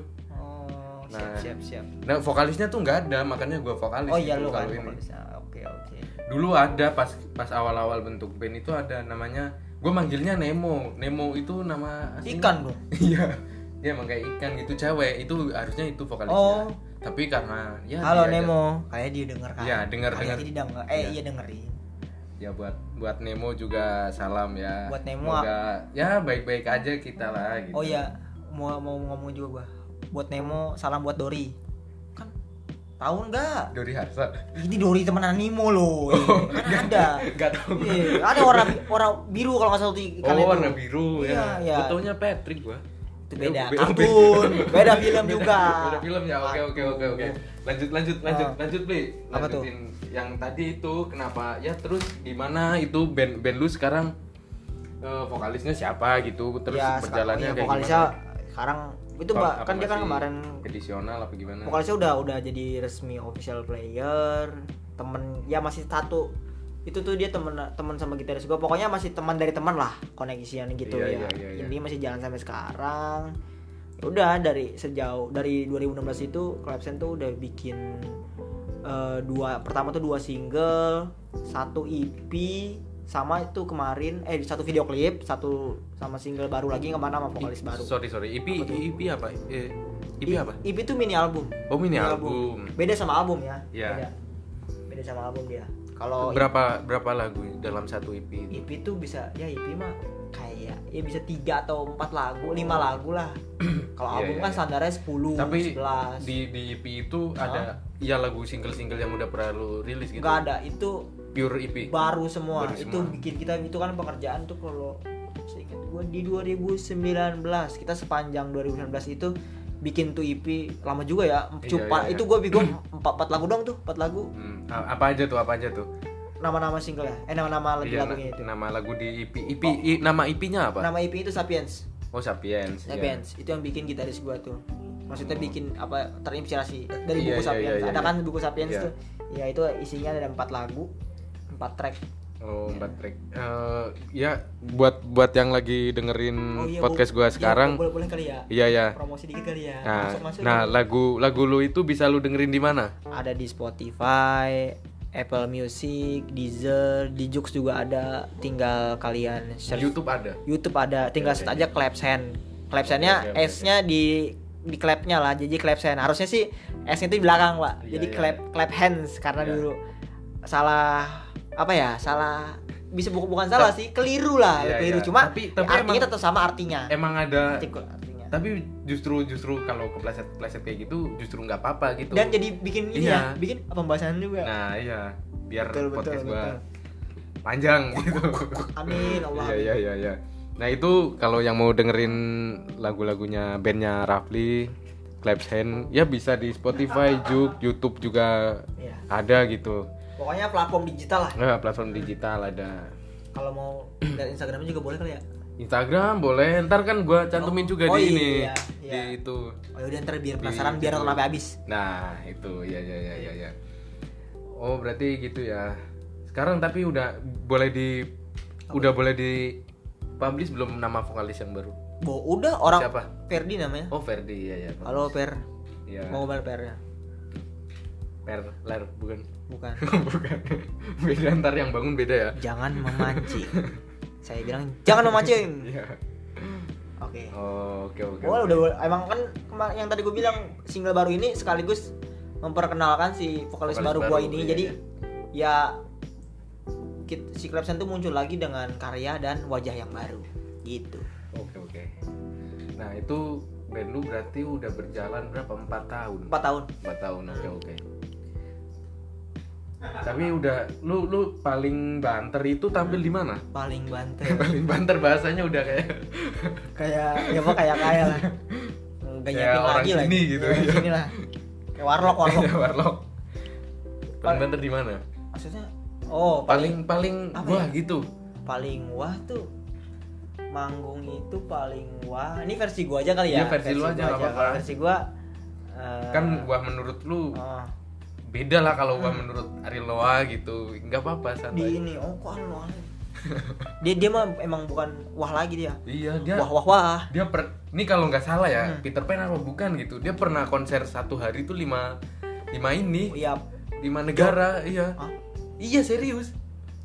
Siap siap siap Nah, vokalisnya tuh nggak ada, makanya gua vokalis. oh iya lu kan vokalisnya oke oke Dulu ada pas pas awal-awal bentuk band itu ada namanya gue manggilnya Nemo. Nemo itu nama aslinya- ikan dong Iya. Dia emang kayak ikan gitu cewek. Itu harusnya itu vokalisnya. Oh. Tapi karena ya halo Nemo kayak dia denger kan Iya, denger, Kayak denger. dia denger eh Iya. iya dengerin Ya buat buat Nemo juga salam ya. Buat Nemo, Semoga ya baik-baik aja kita lah gitu. oh iya mau mau ngomong juga gua buat Nemo salam buat Dori kan tahu nggak Dori Harsa. ini Dori temenan Nemo loh kan ada Gak tau. Iya, ada warna warna biru kalau nggak salah di Oh, kalian warna tuh. biru Iya, ya. iya. Taunya Patrick gua. Itu beda Be- kartun, beda film juga. Beda film ya. Oke oke oke oke. Lanjut lanjut lanjut Ah. lanjut Bli. Apa tuh? Lanjutin yang tadi itu kenapa ya terus gimana itu band band lu sekarang eh, vokalisnya siapa gitu terus ya, perjalanannya sekarang- kayak ya, vokalisnya gimana? sekarang itu mbak kan dia kan kemarin edisional apa gimana? vokalisnya udah udah jadi resmi official player temen ya masih satu itu tuh dia temen temen sama gitaris gua pokoknya masih teman dari teman lah koneksian gitu Iya, ya iya, iya, iya. ini masih jalan sampai sekarang Ya udah dari sejauh dari 2016 itu Clapsen tuh udah bikin eh, dua pertama tuh dua single satu EP sama itu kemarin eh satu video klip satu sama single baru lagi ke mana sama vokalis baru Sorry sorry. EP Apa? EP apa? Eh, EP apa? EP itu mini album Oh mini album. beda sama album ya Iya. beda beda sama album dia kalau Berapa berapa lagu dalam satu EP? itu? EP tuh bisa ya EP mah kayak ya bisa tiga atau empat lagu lima lagu lah kalau Iya, album iya, kan iya. standarnya 10 Tapi 11 di di EP itu ada ya lagu single-single yang udah pernah lu rilis gitu. nggak ada itu Pure EP. baru semua Baru itu semua. bikin kita itu kan pekerjaan tuh kalau seingat gue di 2019 kita sepanjang 2019 itu bikin tuh EP lama juga ya Iya, Cupa iya, iya. itu gue bikin empat, empat lagu dong tuh empat lagu Hmm, apa aja tuh? Apa aja tuh? nama-nama single ya eh nama-nama lagu Iya, lagunya itu nama lagu di EP. EP i- nama EP-nya apa? nama EP itu Sapiens Oh Sapiens. iya. Sapiens itu yang bikin gitaris gua tuh maksudnya bikin apa terinspirasi dari Iya, buku iya, Sapiens iya, iya, ada kan buku Sapiens Iya. tuh ya itu isinya ada empat lagu empat track Oh, empat track. Eh, ya buat buat yang lagi dengerin oh iya podcast gua Iya, sekarang. boleh boleh kali ya Iya ya. promosi dikit kali ya Nah, masuk masuk nah lagu lagu lu itu bisa lu dengerin di mana? ada di Spotify Apple Music Deezer di Joox juga ada tinggal kalian search YouTube ada. YouTube ada tinggal search oke. aja Clapsen Clapsennya Oke, oke, oke. S-nya di di clapnya lah jadi Clapsen harusnya sih S-nya itu di belakang pak Iya, jadi iya, clap iya. clap hands karena Iya. dulu salah apa ya salah bisa bukan bukan salah sih keliru lah Iya, keliru iya. cuma Tapi- tapi artinya emang- tetap sama artinya Emang ada Arti- artinya tapi justru justru kalau kepleset kepleset kayak gitu justru nggak apa-apa gitu. dan jadi bikin ini Iya. ya bikin pembahasan juga Nah, iya. Biar Betul, betul, podcast gua betul. panjang gitu. amin Allah Iya iya iya iya. Nah itu kalau yang mau dengerin lagu-lagunya bandnya Rafli, Claps Hand, ya bisa di Spotify, Juk, YouTube juga Iya. ada gitu. Pokoknya platform digital lah Nah, platform digital ada. kalau mau lihat Instagramnya juga boleh kali ya Instagram boleh, ntar kan gua cantumin Oh, juga oh di ini, iya, iya. di itu. oh yaudah ntar biar Di penasaran biar YouTube. nonton sampai habis Nah itu, ya ya ya ya ya. Oh berarti gitu ya. Sekarang tapi udah boleh di, udah boleh di publish belum nama vokalis yang baru? Bo, udah orang Siapa? Ferdi namanya Oh Ferdi ya ya. halo Per Iya. mau ngomel Per ya Per, ler, bukan. Bukan bukan. Beda ntar yang bangun beda ya. jangan memancing saya bilang jangan memancing Iya. oke Oh, oke oke. Oh, udah emang kan yang tadi gue bilang single baru ini sekaligus memperkenalkan si vokalis, Vokalis baru, baru, gua ini. iya, Jadi iya. ya si Clapsen tuh muncul lagi dengan karya dan wajah yang baru gitu. Oke oke. Nah itu band lu berarti udah berjalan berapa? Empat tahun. Empat tahun. Empat tahun. Oke oke. Tapi udah lu lu paling banter itu tampil di mana? Paling banter. paling banter bahasanya udah kayak kayak ya apa kayak kayak lah. Kayak nyiapin orang lagi lah. sini gitu. Ya, sini lah. Kayak warlock warlock. kayak warlock. Paling Pal- banter di mana? Maksudnya oh Paling paling Apa wah ya? gitu. paling wah tuh manggung itu paling wah ini versi gua aja kali ya Iya, versi lu aja. Kalau versi gua eh, Kan wah menurut lu oh, beda lah kalau wah menurut Ariel Noah gitu. Nggak apa-apa di santai. ini oh kok anu aneh dia dia mah emang bukan wah lagi dia. Iya dia wah wah wah. dia per ini kalau nggak salah ya Hmm. Peter Pan apa bukan gitu. Dia pernah konser satu hari itu lima lima ini. Iya. Lima negara iya. Hah? iya serius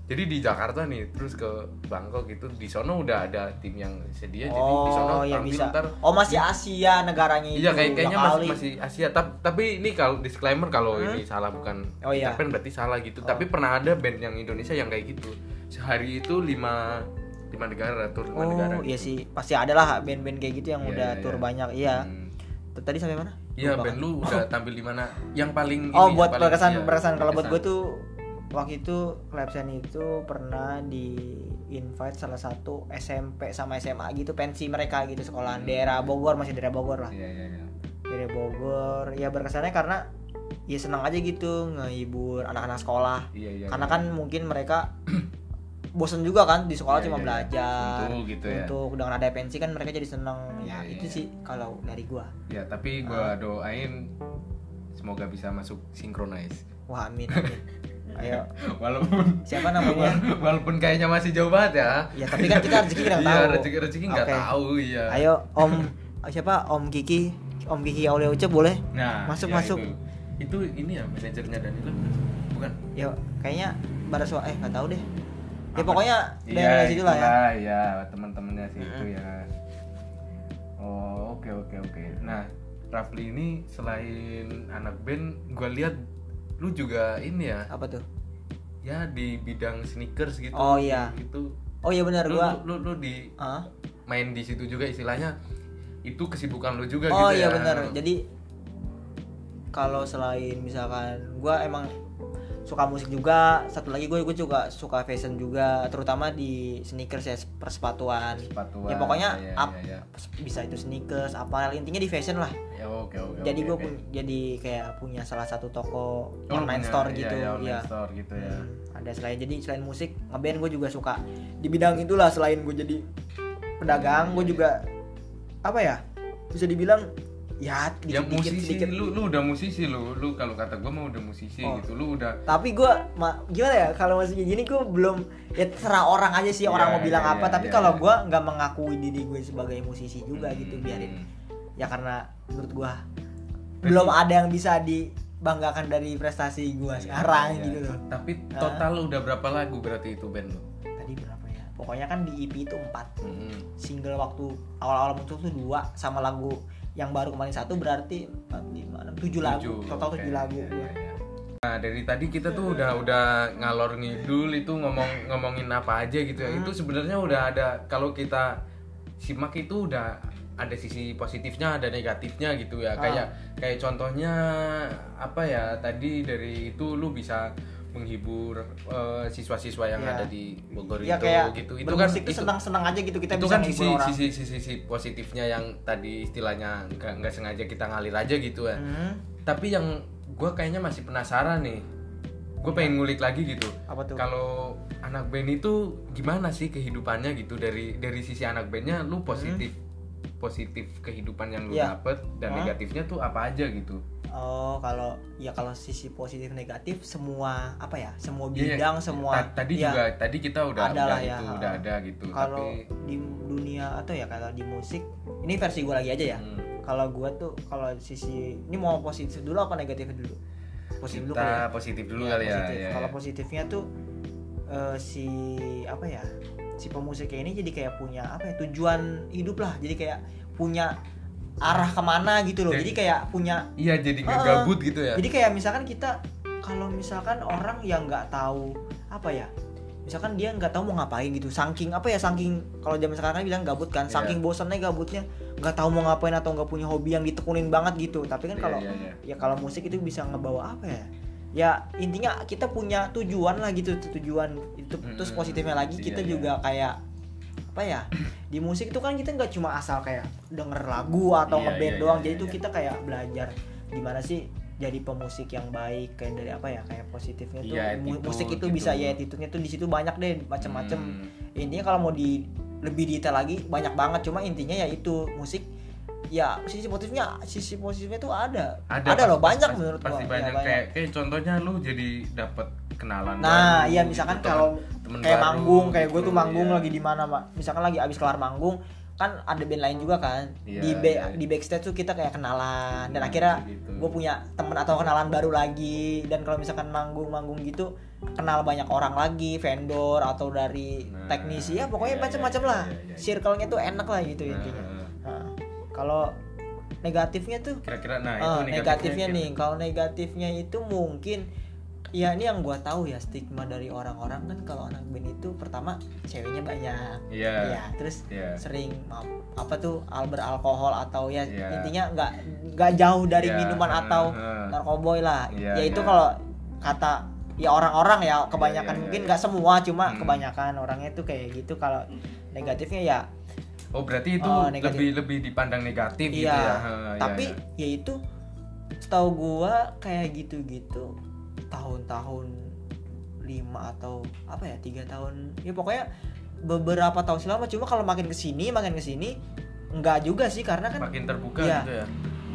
jadi di Jakarta nih terus ke Bangkok gitu di sono udah ada tim yang sedia jadi di sono oh ya bisa ntar oh masih Asia negaranya itu Iya kayak kayaknya masih masih Asia tapi tapi ini kalau disclaimer kalau Hmm? ini salah bukan Oh, iya. Peter Pan berarti salah gitu Oh. tapi pernah ada band yang Indonesia yang kayak gitu sehari itu lima lima negara tur lima negara oh iya gitu. sih pasti ada lah band-band kayak gitu yang Iya, udah iya, tur iya. banyak iya Hmm. tadi sampai mana Iya band kan. lu udah tampil di mana yang paling oh ini, buat berkesan iya, berkesan kalau buat gue tuh waktu itu Clepsen itu pernah di invite salah satu SMP sama SMA gitu pensi mereka gitu sekolahan Hmm. daerah Bogor masih daerah Bogor lah Iya iya iya. daerah Bogor ya berkesannya karena ya senang aja gitu ngehibur anak-anak sekolah Iya iya. karena iya. kan mungkin mereka bosen juga kan di sekolah Iya, cuma iya, iya. belajar Untuk gitu ya. untuk dengan ada pensi kan mereka jadi seneng ya Iya, itu iya. sih kalau dari gua Ya tapi gua doain semoga bisa masuk synchronize. wah amin amin ayo Walaupun siapa namanya walaupun kayaknya masih jauh banget ya. ya tapi kan kita rezeki nggak Iya tahu rezeki rezeki nggak Oke. tahu iya. ayo om siapa om Kiki om Kiki Aulia Ucap boleh Nah, Masuk, ya masuk. Itu, itu ini ya manajernya Danila bukan? ya kayaknya baru eh nggak tahu deh ya Apa? pokoknya Iya, daerah situ lah ya Iya, teman-temannya sih itu ya. Oh, oke oke oke. Nah, Rafli ini selain anak band, gua lihat lu juga ini ya, apa tuh ya di bidang sneakers gitu. Oh, iya. Itu oh iya benar lu, gua lu, lu, lu di Hah? main di situ juga istilahnya itu kesibukan lu juga oh gitu iya ya. benar jadi kalau selain misalkan gua emang suka musik juga satu lagi gue gue juga suka fashion juga terutama di sneakers ya persepatuan Sepatuan, ya pokoknya iya, up iya, bisa itu sneakers apa intinya di fashion lah Ya, oke oke. jadi oke, gue oke. jadi kayak punya salah satu toko Oh, online punya, store iya, gitu iya, online ya store gitu ya. Hmm, ada selain jadi selain musik ngeband gue juga suka di bidang itulah selain gue jadi pedagang gue Iya, iya. juga apa ya bisa dibilang ya Ya dikit dikit musisi sedikit lu lu udah musisi lu lu kalau kata gua mah udah musisi Oh. gitu lu udah tapi gue gimana ya kalau masih gini gue belum ya terserah orang aja sih orang mau bilang iya, apa iya, tapi iya, kalau gue nggak mengakui diri gue sebagai musisi juga gitu Hmm. biarin ya karena menurut gue belum ada yang bisa dibanggakan dari prestasi gue Iya, sekarang iya. gitu loh Tapi total lu udah berapa lagu berarti itu band lu? tadi berapa ya pokoknya kan di EP itu empat Hmm. single waktu awal-awal muncul tuh dua sama lagu yang baru kemarin satu berarti empat lima enam tujuh lagu total tujuh lagu gua. iya, iya. Nah dari tadi kita tuh udah udah ngalor ngidul itu ngomong ngomongin apa aja gitu ya. Hmm. Itu sebenarnya udah ada kalau kita simak itu udah ada sisi positifnya ada negatifnya gitu ya. Ah. Kayak kayak contohnya apa ya tadi dari itu lu bisa menghibur eh, siswa-siswa yang Iya. ada di Bogor ya itu kayak gitu. Itu kan itu- senang-senang aja gitu kita itu bisa kan sisi, orang sisi sisi sisi positifnya yang tadi istilahnya nggak nggak sengaja kita ngalir aja gitu ya Hmm, tapi yang gue kayaknya masih penasaran nih gue pengen ngulik lagi gitu kalau anak band itu gimana sih kehidupannya gitu dari dari sisi anak bandnya lu positif positif kehidupan yang lu Hmm. Iya. dapet dan Hah? negatifnya tuh apa aja gitu oh kalau ya kalau sisi positif negatif semua apa ya semua Iya, bidang iya. semua Ta- tadi ya, juga tadi kita udah ada udah ya, itu udah ada gitu kalau tapi di dunia atau ya kalau di musik ini versi gue lagi aja ya hmm, kalau gue tuh kalau sisi ini mau positif dulu apa negatif dulu positif dulu kita kali ya positif dulu Iya, kali ya, positif. ya, Kalau ya. positifnya tuh eh, si apa ya? Si pemusiknya ini jadi kayak punya apa ya? Tujuan hidup lah. Jadi kayak punya arah ke mana gitu loh. Jadi- Jadi kayak punya iya jadi gabut gitu ya jadi kayak misalkan kita kalau misalkan orang yang nggak tahu apa ya? Misalkan dia nggak tahu mau ngapain gitu, saking apa ya, saking kalau zaman sekarang kan bilang gabut kan, Iya. saking bosannya gabutnya, nggak tahu mau ngapain atau nggak punya hobi yang ditekunin banget gitu. Tapi kan Iya, kalau iya, iya. ya kalau musik itu bisa ngebawa apa ya ya intinya kita punya tujuan lah gitu tujuan itu terus Mm-mm. positifnya lagi Iya, kita iya. juga kayak apa ya di musik itu kan kita nggak cuma asal kayak denger lagu atau Iya, ngeband iya, doang iya, jadi iya. tuh kita kayak belajar gimana sih jadi pemusik yang baik kayak dari apa ya kayak positifnya tuh Iya, attitude musik itu gitu. bisa ya attitude-nya tuh di situ banyak deh macam-macam Hmm. intinya kalau mau di lebih detail lagi banyak banget cuma intinya ya itu musik ya sisi positifnya sisi positifnya tuh ada ada loh pasti- banyak pasti- menurut pasti gua. Ya, banyak banyak. kayak kayak contohnya lu jadi dapat kenalan Nah, baru iya gitu misalkan kan. kalau Temen kayak baru manggung kayak gue gitu, tuh manggung iya. lagi di mana Mak? misalkan lagi abis kelar manggung kan ada band lain juga kan Iya, di ba- iya. di backstage tuh kita kayak kenalan dan Nah, akhirnya gitu. gue punya temen atau kenalan baru lagi dan kalau misalkan manggung-manggung gitu kenal banyak orang lagi vendor atau dari Nah, teknisi ya pokoknya iya, macam-macam iya, lah iya, iya, iya. circle-nya tuh enak lah gitu Nah, intinya Nah, kalau negatifnya tuh kira-kira nah itu negatifnya nih gitu. kalau negatifnya itu mungkin ya ini yang gua tahu ya stigma dari orang-orang kan kalau anak band itu pertama ceweknya banyak Iya. ya terus Iya. sering apa tuh al beralkohol atau ya Iya. intinya nggak nggak jauh dari Iya, minuman atau heeh. narkoboy lah Iya, ya itu iya. kalau kata ya orang-orang ya kebanyakan iya, mungkin iya. nggak semua cuma Hmm. kebanyakan orangnya tuh kayak gitu kalau negatifnya ya oh berarti itu negatif. lebih lebih dipandang negatif gitu Iya, ya iya, tapi iya. ya itu setahu gua kayak gitu-gitu tahun-tahun lima atau apa ya tiga tahun. Ya pokoknya beberapa tahun selama cuma kalau makin ke sini makin ke sini enggak juga sih karena kan makin terbuka Iya. gitu ya.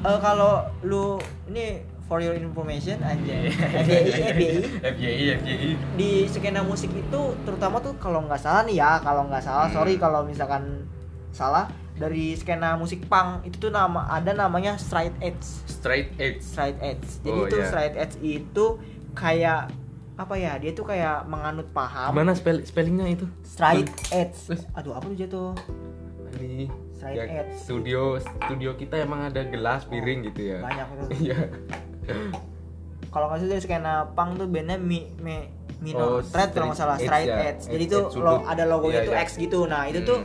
Eh, kalau lu ini for your information aja FYI FYI FYI FYI di skena musik itu terutama tuh kalau nggak salah nih ya kalau nggak salah Hmm. sorry kalau misalkan salah dari skena musik punk itu tuh nama ada namanya straight edge. Straight edge. Straight edge. Jadi Oh, tuh iya. straight edge itu kayak apa ya dia tuh kayak menganut paham. Gimana spell spellingnya itu? Straight edge. Aduh apa tuh? Jatuh ini Straight ya, edge. studio studio kita emang ada gelas piring gitu ya. banyak tuh iya. Kalau nggak salah dari skena punk tuh bandnya mi, mi, Oh, minor threat kalau nggak salah straight edge ya. edge. Jadi Edge- tuh edge lo ada logonya Iya, tuh iya. X gitu. Nah itu Hmm. tuh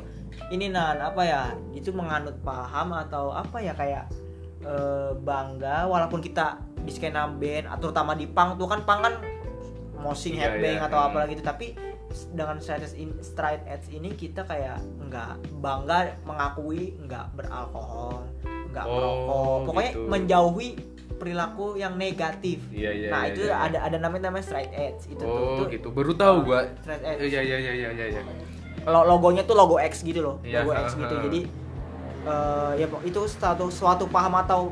ini nan apa ya itu menganut paham atau apa ya kayak eh, bangga walaupun kita di skena band atau terutama di punk tuh kan punk kan moshing Iya, headbang iya. atau apa gitu tapi dengan straight edge, in- straight edge ini kita kayak nggak bangga mengakui nggak beralkohol nggak Oh, merokok pokoknya gitu. menjauhi perilaku yang negatif Iya, iya, nah iya, itu iya. ada ada namanya namanya straight edge itu tuh oh Tuh, gitu baru tahu gua straight edge iya iya iya iya iya iya logonya tuh logo X gitu loh Iya, logo X gitu jadi eh, ya itu suatu suatu paham atau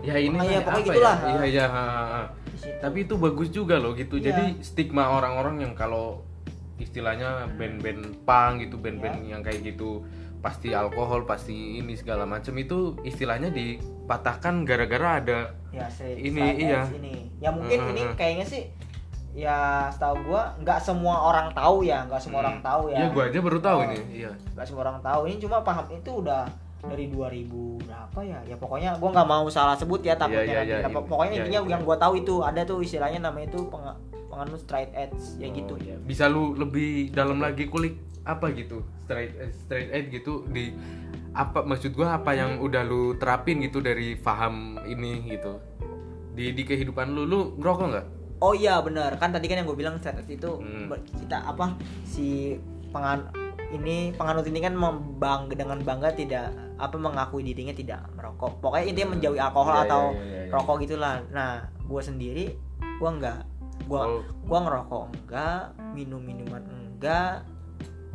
ya ini Pokoknya- kayak pokoknya apa gitulah. ya iya iya di situ. tapi itu bagus juga loh gitu Iya. jadi stigma orang-orang yang kalau istilahnya band-band punk gitu band-band Iya. yang kayak gitu pasti alkohol pasti ini segala macam itu istilahnya dipatahkan gara-gara ada ya Ini, iya. ini ya mungkin Hmm, ini hmm. kayaknya sih ya setahu gua nggak semua orang tahu ya nggak semua orang tahu ya. Iya, gua aja baru tahu Oh. ini iya. nggak semua orang tahu. Ini cuma paham itu udah dari 2000 berapa ya? Ya pokoknya gua nggak mau salah sebut ya takutnya iya, nanti iya, Apa- iya. pokoknya Iya, intinya iya. yang gua tahu itu ada tuh istilahnya namanya itu peng- penganut straight edge ya Oh, gitu. iya. bisa lu lebih dalam lagi kulik apa gitu? Straight eh, straight edge gitu di apa maksud gua apa yang udah lu terapin gitu dari paham ini gitu? Di di kehidupan lu lu ngerokok nggak Oh iya benar. Kan tadi kan yang gue bilang straight edge itu Hmm. kita apa si pengan ini penganut ini kan membang dengan bangga tidak apa mengakui dirinya tidak merokok. Pokoknya intinya menjauhi alkohol Iya, atau iya, iya, iya. rokok gitulah. Nah gue sendiri gue enggak. Gue Oh. gua ngerokok enggak minum minuman enggak.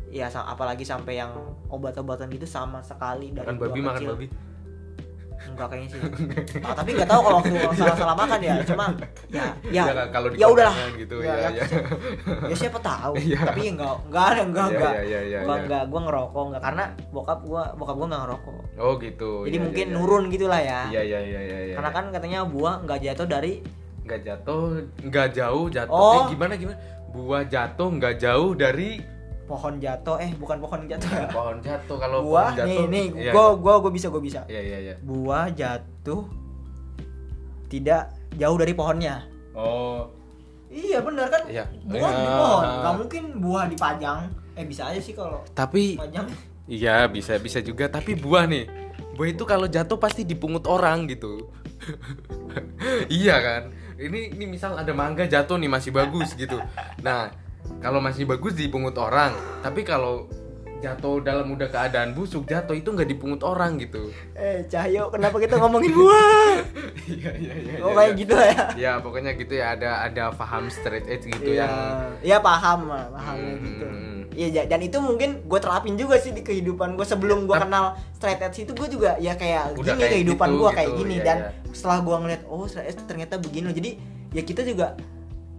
Ya apalagi sampai yang obat-obatan gitu sama sekali dari makan babi makan babi enggak kayaknya sih. Ah, tapi nggak tahu kalau waktu salah-salah makan ya cuma ya ya Ya, kalau ya udahlah. gitu, ya, ya, ya, ya. ya siapa tahu. Iya. tapi ya enggak enggak ada enggak Iya, enggak iya, iya, iya, gua iya. enggak gua ngerokok enggak karena bokap gua bokap gua enggak ngerokok. Oh gitu. Jadi Iya, mungkin iya, iya. nurun gitulah ya. Iya iya iya iya iya. karena kan katanya buah enggak jatuh dari nggak jatuh nggak jauh jatuh. Oh. eh, gimana gimana? Buah jatuh nggak jauh dari pohon jatuh eh bukan pohon jatuh. Ya pohon jatuh. Kalau buah pohon jatuh nih nih iya, gua gua gua bisa gua bisa. Iya iya iya. Buah jatuh tidak jauh dari pohonnya. Oh. Iya benar kan? Iya. buah di Iya. pohon. Nggak mungkin buah dipajang. Eh bisa aja sih kalau tapi pajang iya bisa bisa juga. Tapi buah nih buah itu kalau jatuh pasti dipungut orang gitu. Iya kan? Ini ini misal ada mangga jatuh nih masih bagus gitu. Nah kalau masih bagus dipungut orang tapi kalau jatuh dalam udah keadaan busuk jatuh itu nggak dipungut orang gitu. Eh Cahyo kenapa kita ngomongin buah iya iya iya oh kayak gitu lah ya. Ya pokoknya gitu ya ada ada paham straight edge gitu Iya, yang iya paham lah, paham Hmm, gitu. hmm, hmm. Iya, dan itu mungkin gue terapin juga sih di kehidupan gue sebelum gue kenal straight edge itu gue juga ya kayak Udah gini kayak kehidupan gitu, gue kayak gitu, gini. iya, dan iya. setelah gue ngeliat oh straight edge ternyata begini. Loh jadi ya kita juga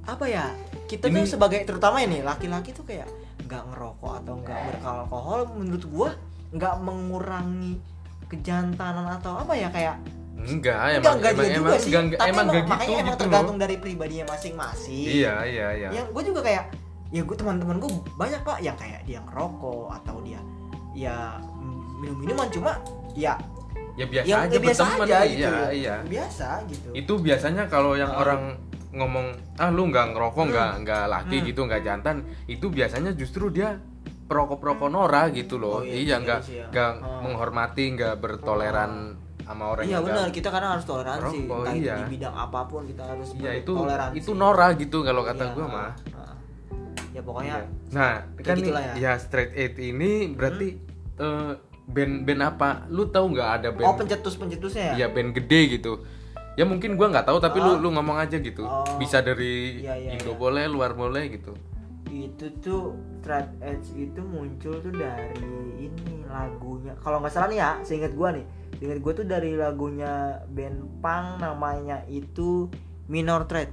apa ya kita Ini- tuh sebagai terutama ini laki-laki tuh kayak nggak ngerokok atau nggak beralkohol menurut gua nggak mengurangi kejantanan atau apa ya kayak enggak emang enggak emang juga emang sih. enggak enggak- tapi emang emang, enggak makanya gitu emang gitu tergantung loh dari pribadinya masing-masing. Iya iya iya. Yang gue juga kayak ya gue teman-teman gue banyak pak yang kayak dia ngerokok atau dia ya minum minuman cuma ya ya biasa yang aja ya biasa aja iya gitu. iya. Biasa gitu. Itu biasanya kalau yang Oh. orang ngomong ah lu nggak ngerokok Hmm. nggak nggak laki Hmm. gitu nggak jantan itu biasanya justru dia perokok perokok nora gitu loh Oh, iya, iya iya nggak sih ya. nggak Oh. menghormati nggak bertoleran sama orang iya benar kita kadang harus toleransi Merokok, entah iya. di bidang apa pun kita harus iya itu toleransi itu nora gitu kalau kata Iya, gua mah ah. ya pokoknya Iya. nah kan nih, gitulah ya. Hmm? ya straight eight ini berarti eh, band band apa lu tahu nggak ada band oh pencetus pencetusnya ya Iya band gede gitu. Ya mungkin gua nggak taau tapi Oh. lu lu ngomong aja gitu. Oh. Bisa dari Iya, iya, Indo iya. boleh, luar boleh gitu. itu tuh Straight Edge itu muncul tuh dari ini lagunya kalau nggak salah nih ya seingat gua nih seingat gua tuh dari lagunya band punk namanya itu Minor Threat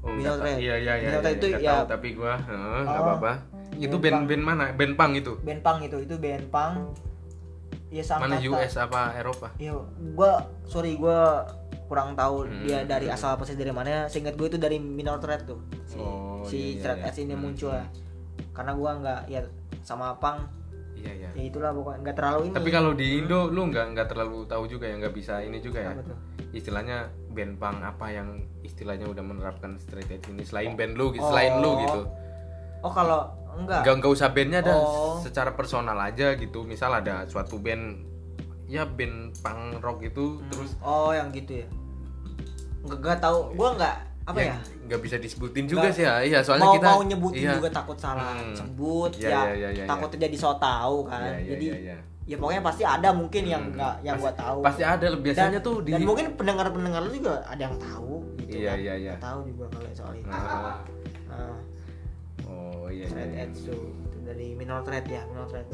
Oh, Minor Threat. tahu. Iya iya iya. Minor iya, itu ya- tahu, tapi gua heeh, nggak Oh. apa-apa. Itu Band band mana? Band punk itu. band punk itu itu band punk ya Mana sangkatan- US apa Eropa? Iya, gua sorry gua kurang tahu Hmm. dia dari asal persis dari mana. Seingat gue itu dari Minor Threat tuh. Si, Oh, si iya, iya, Straight iya. Edge ini Hmm, muncul hmm. ya. Karena gua nggak ya sama Pang Iya iya. ya itulah pokoknya nggak terlalu ini. Tapi kalau di Indo lu nggak nggak terlalu tahu juga ya nggak bisa ini juga ya. Apa tuh? Istilahnya band punk apa yang istilahnya udah menerapkan straight edge ini selain band lu, Oh. selain lu gitu. Oh kalau enggak. nggak nggak usah bandnya dah Oh. secara personal aja gitu misal ada suatu band ya band punk rock itu Hmm. terus Oh yang gitu ya. Nggak tahu. Gua nggak apa ya. nggak bisa disebutin juga Nggak- sih ya iya soalnya mau kita mau nyebutin iya. juga takut salah Hmm. sebut Iya, ya, iya, iya, iya, takut jadi so tahu kan Iya, iya, jadi iya, iya. ya pokoknya pasti ada mungkin yang Hmm. nggak yang gua tahu pasti ada biasanya dan, tuh di dan mungkin pendengar pendengar lu juga ada yang tahu gitu Iya, kan. iya, iya. Tahu juga kalau soal itu Nah, Nah, oh iya iya, iya. Itu dari Minor Thread ya Minor Thread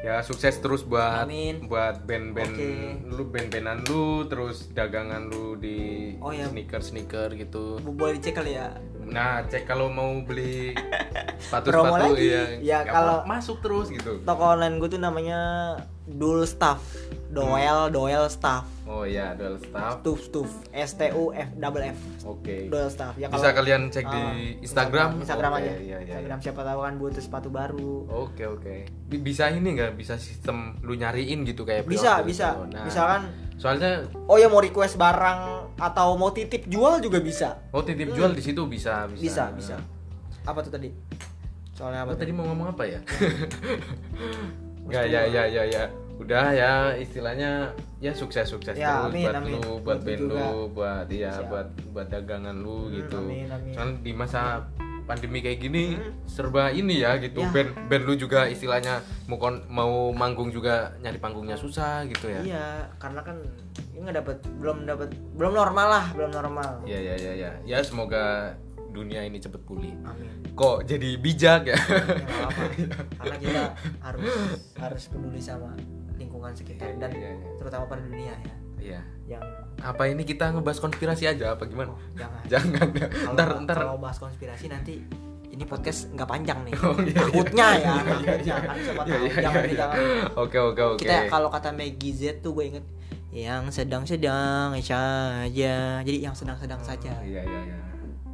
ya sukses terus buat Amin. buat band-band Oke. lu band-bandan lu terus dagangan lu di Oh, ya. sneaker sneaker gitu boleh dicek kali ya Nah, cek kalau mau beli sepatu sepatu iya. Ya, Nggak kalau- masuk terus gitu. toko online gue tuh namanya Dul Staff Doel Doel Staff Oh iya, dual staff. Stuf Stuf S T U F double F Oke. Doel Staff ya Bisa kalian cek di Ah, Instagram. Instagram Oke, aja Iya, iya. Instagram siapa tahu kan butuh sepatu baru Oke, oke. Bi- Bisa ini nggak? Bisa sistem lu nyariin gitu kayak bisa bisa gitu. Nah, misalkan soalnya oh ya mau request barang atau mau titip jual juga bisa mau titip jual di situ bisa, bisa. Hmm. bisa bisa apa tuh tadi soalnya Apa apa tadi tadi mau ngomong apa ya? Enggak, ya, ya, ya, ya. Udah ya, istilahnya ya sukses sukses Ya, terus amin, buat amin. lu, buat band lu, buat ya, Siap. buat buat dagangan lu Hmm, gitu. amin, amin. Kan di masa pandemi kayak gini Hmm. serba ini ya gitu. Ya. Band band lu juga istilahnya mau kon- mau manggung juga nyari panggungnya susah gitu ya. iya karena kan ini nggak dapat belum dapat belum normal lah belum normal Iya, iya, iya, ya. Ya semoga dunia ini cepet pulih. amin Kok jadi bijak ya? Ya, nggak apa karena kita harus harus peduli sama lingkungan sekitar Iya, dan iya, iya. terutama pada dunia ya Iya. yang Apa ini kita ngebahas konspirasi aja apa gimana? oh, jangan Jangan ya. kalau Ntar ntar kalau bahas konspirasi nanti ini podcast nggak panjang nih Oh, iya, iya. takutnya ya Iya, iya, takutnya iya. Iya, iya, iya, iya. Oke oke oke. kita kalau kata Maggie Z tuh gue inget yang sedang-sedang saja jadi yang sedang-sedang saja Iya iya iya.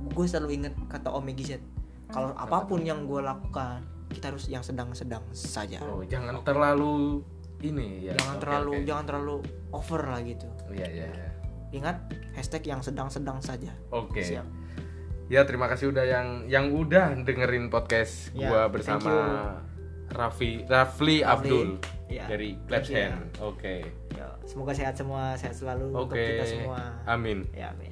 Gue selalu inget kata Om Z kalau apa pun yang gue lakukan kita harus yang sedang-sedang saja Oh, jangan terlalu ini ya. jangan Oke, terlalu oke. jangan terlalu over lah gitu Oh, Iya iya iya. ingat hashtag yang sedang-sedang saja Oke. Siap. Ya terima kasih udah yang yang udah dengerin podcast Ya, gua thank bersama. Raffi Rafli Abdul Ya, dari Claps ya. Hand. Oke. Ya, semoga sehat semua sehat selalu untuk Oke. kita semua Amin. ya amin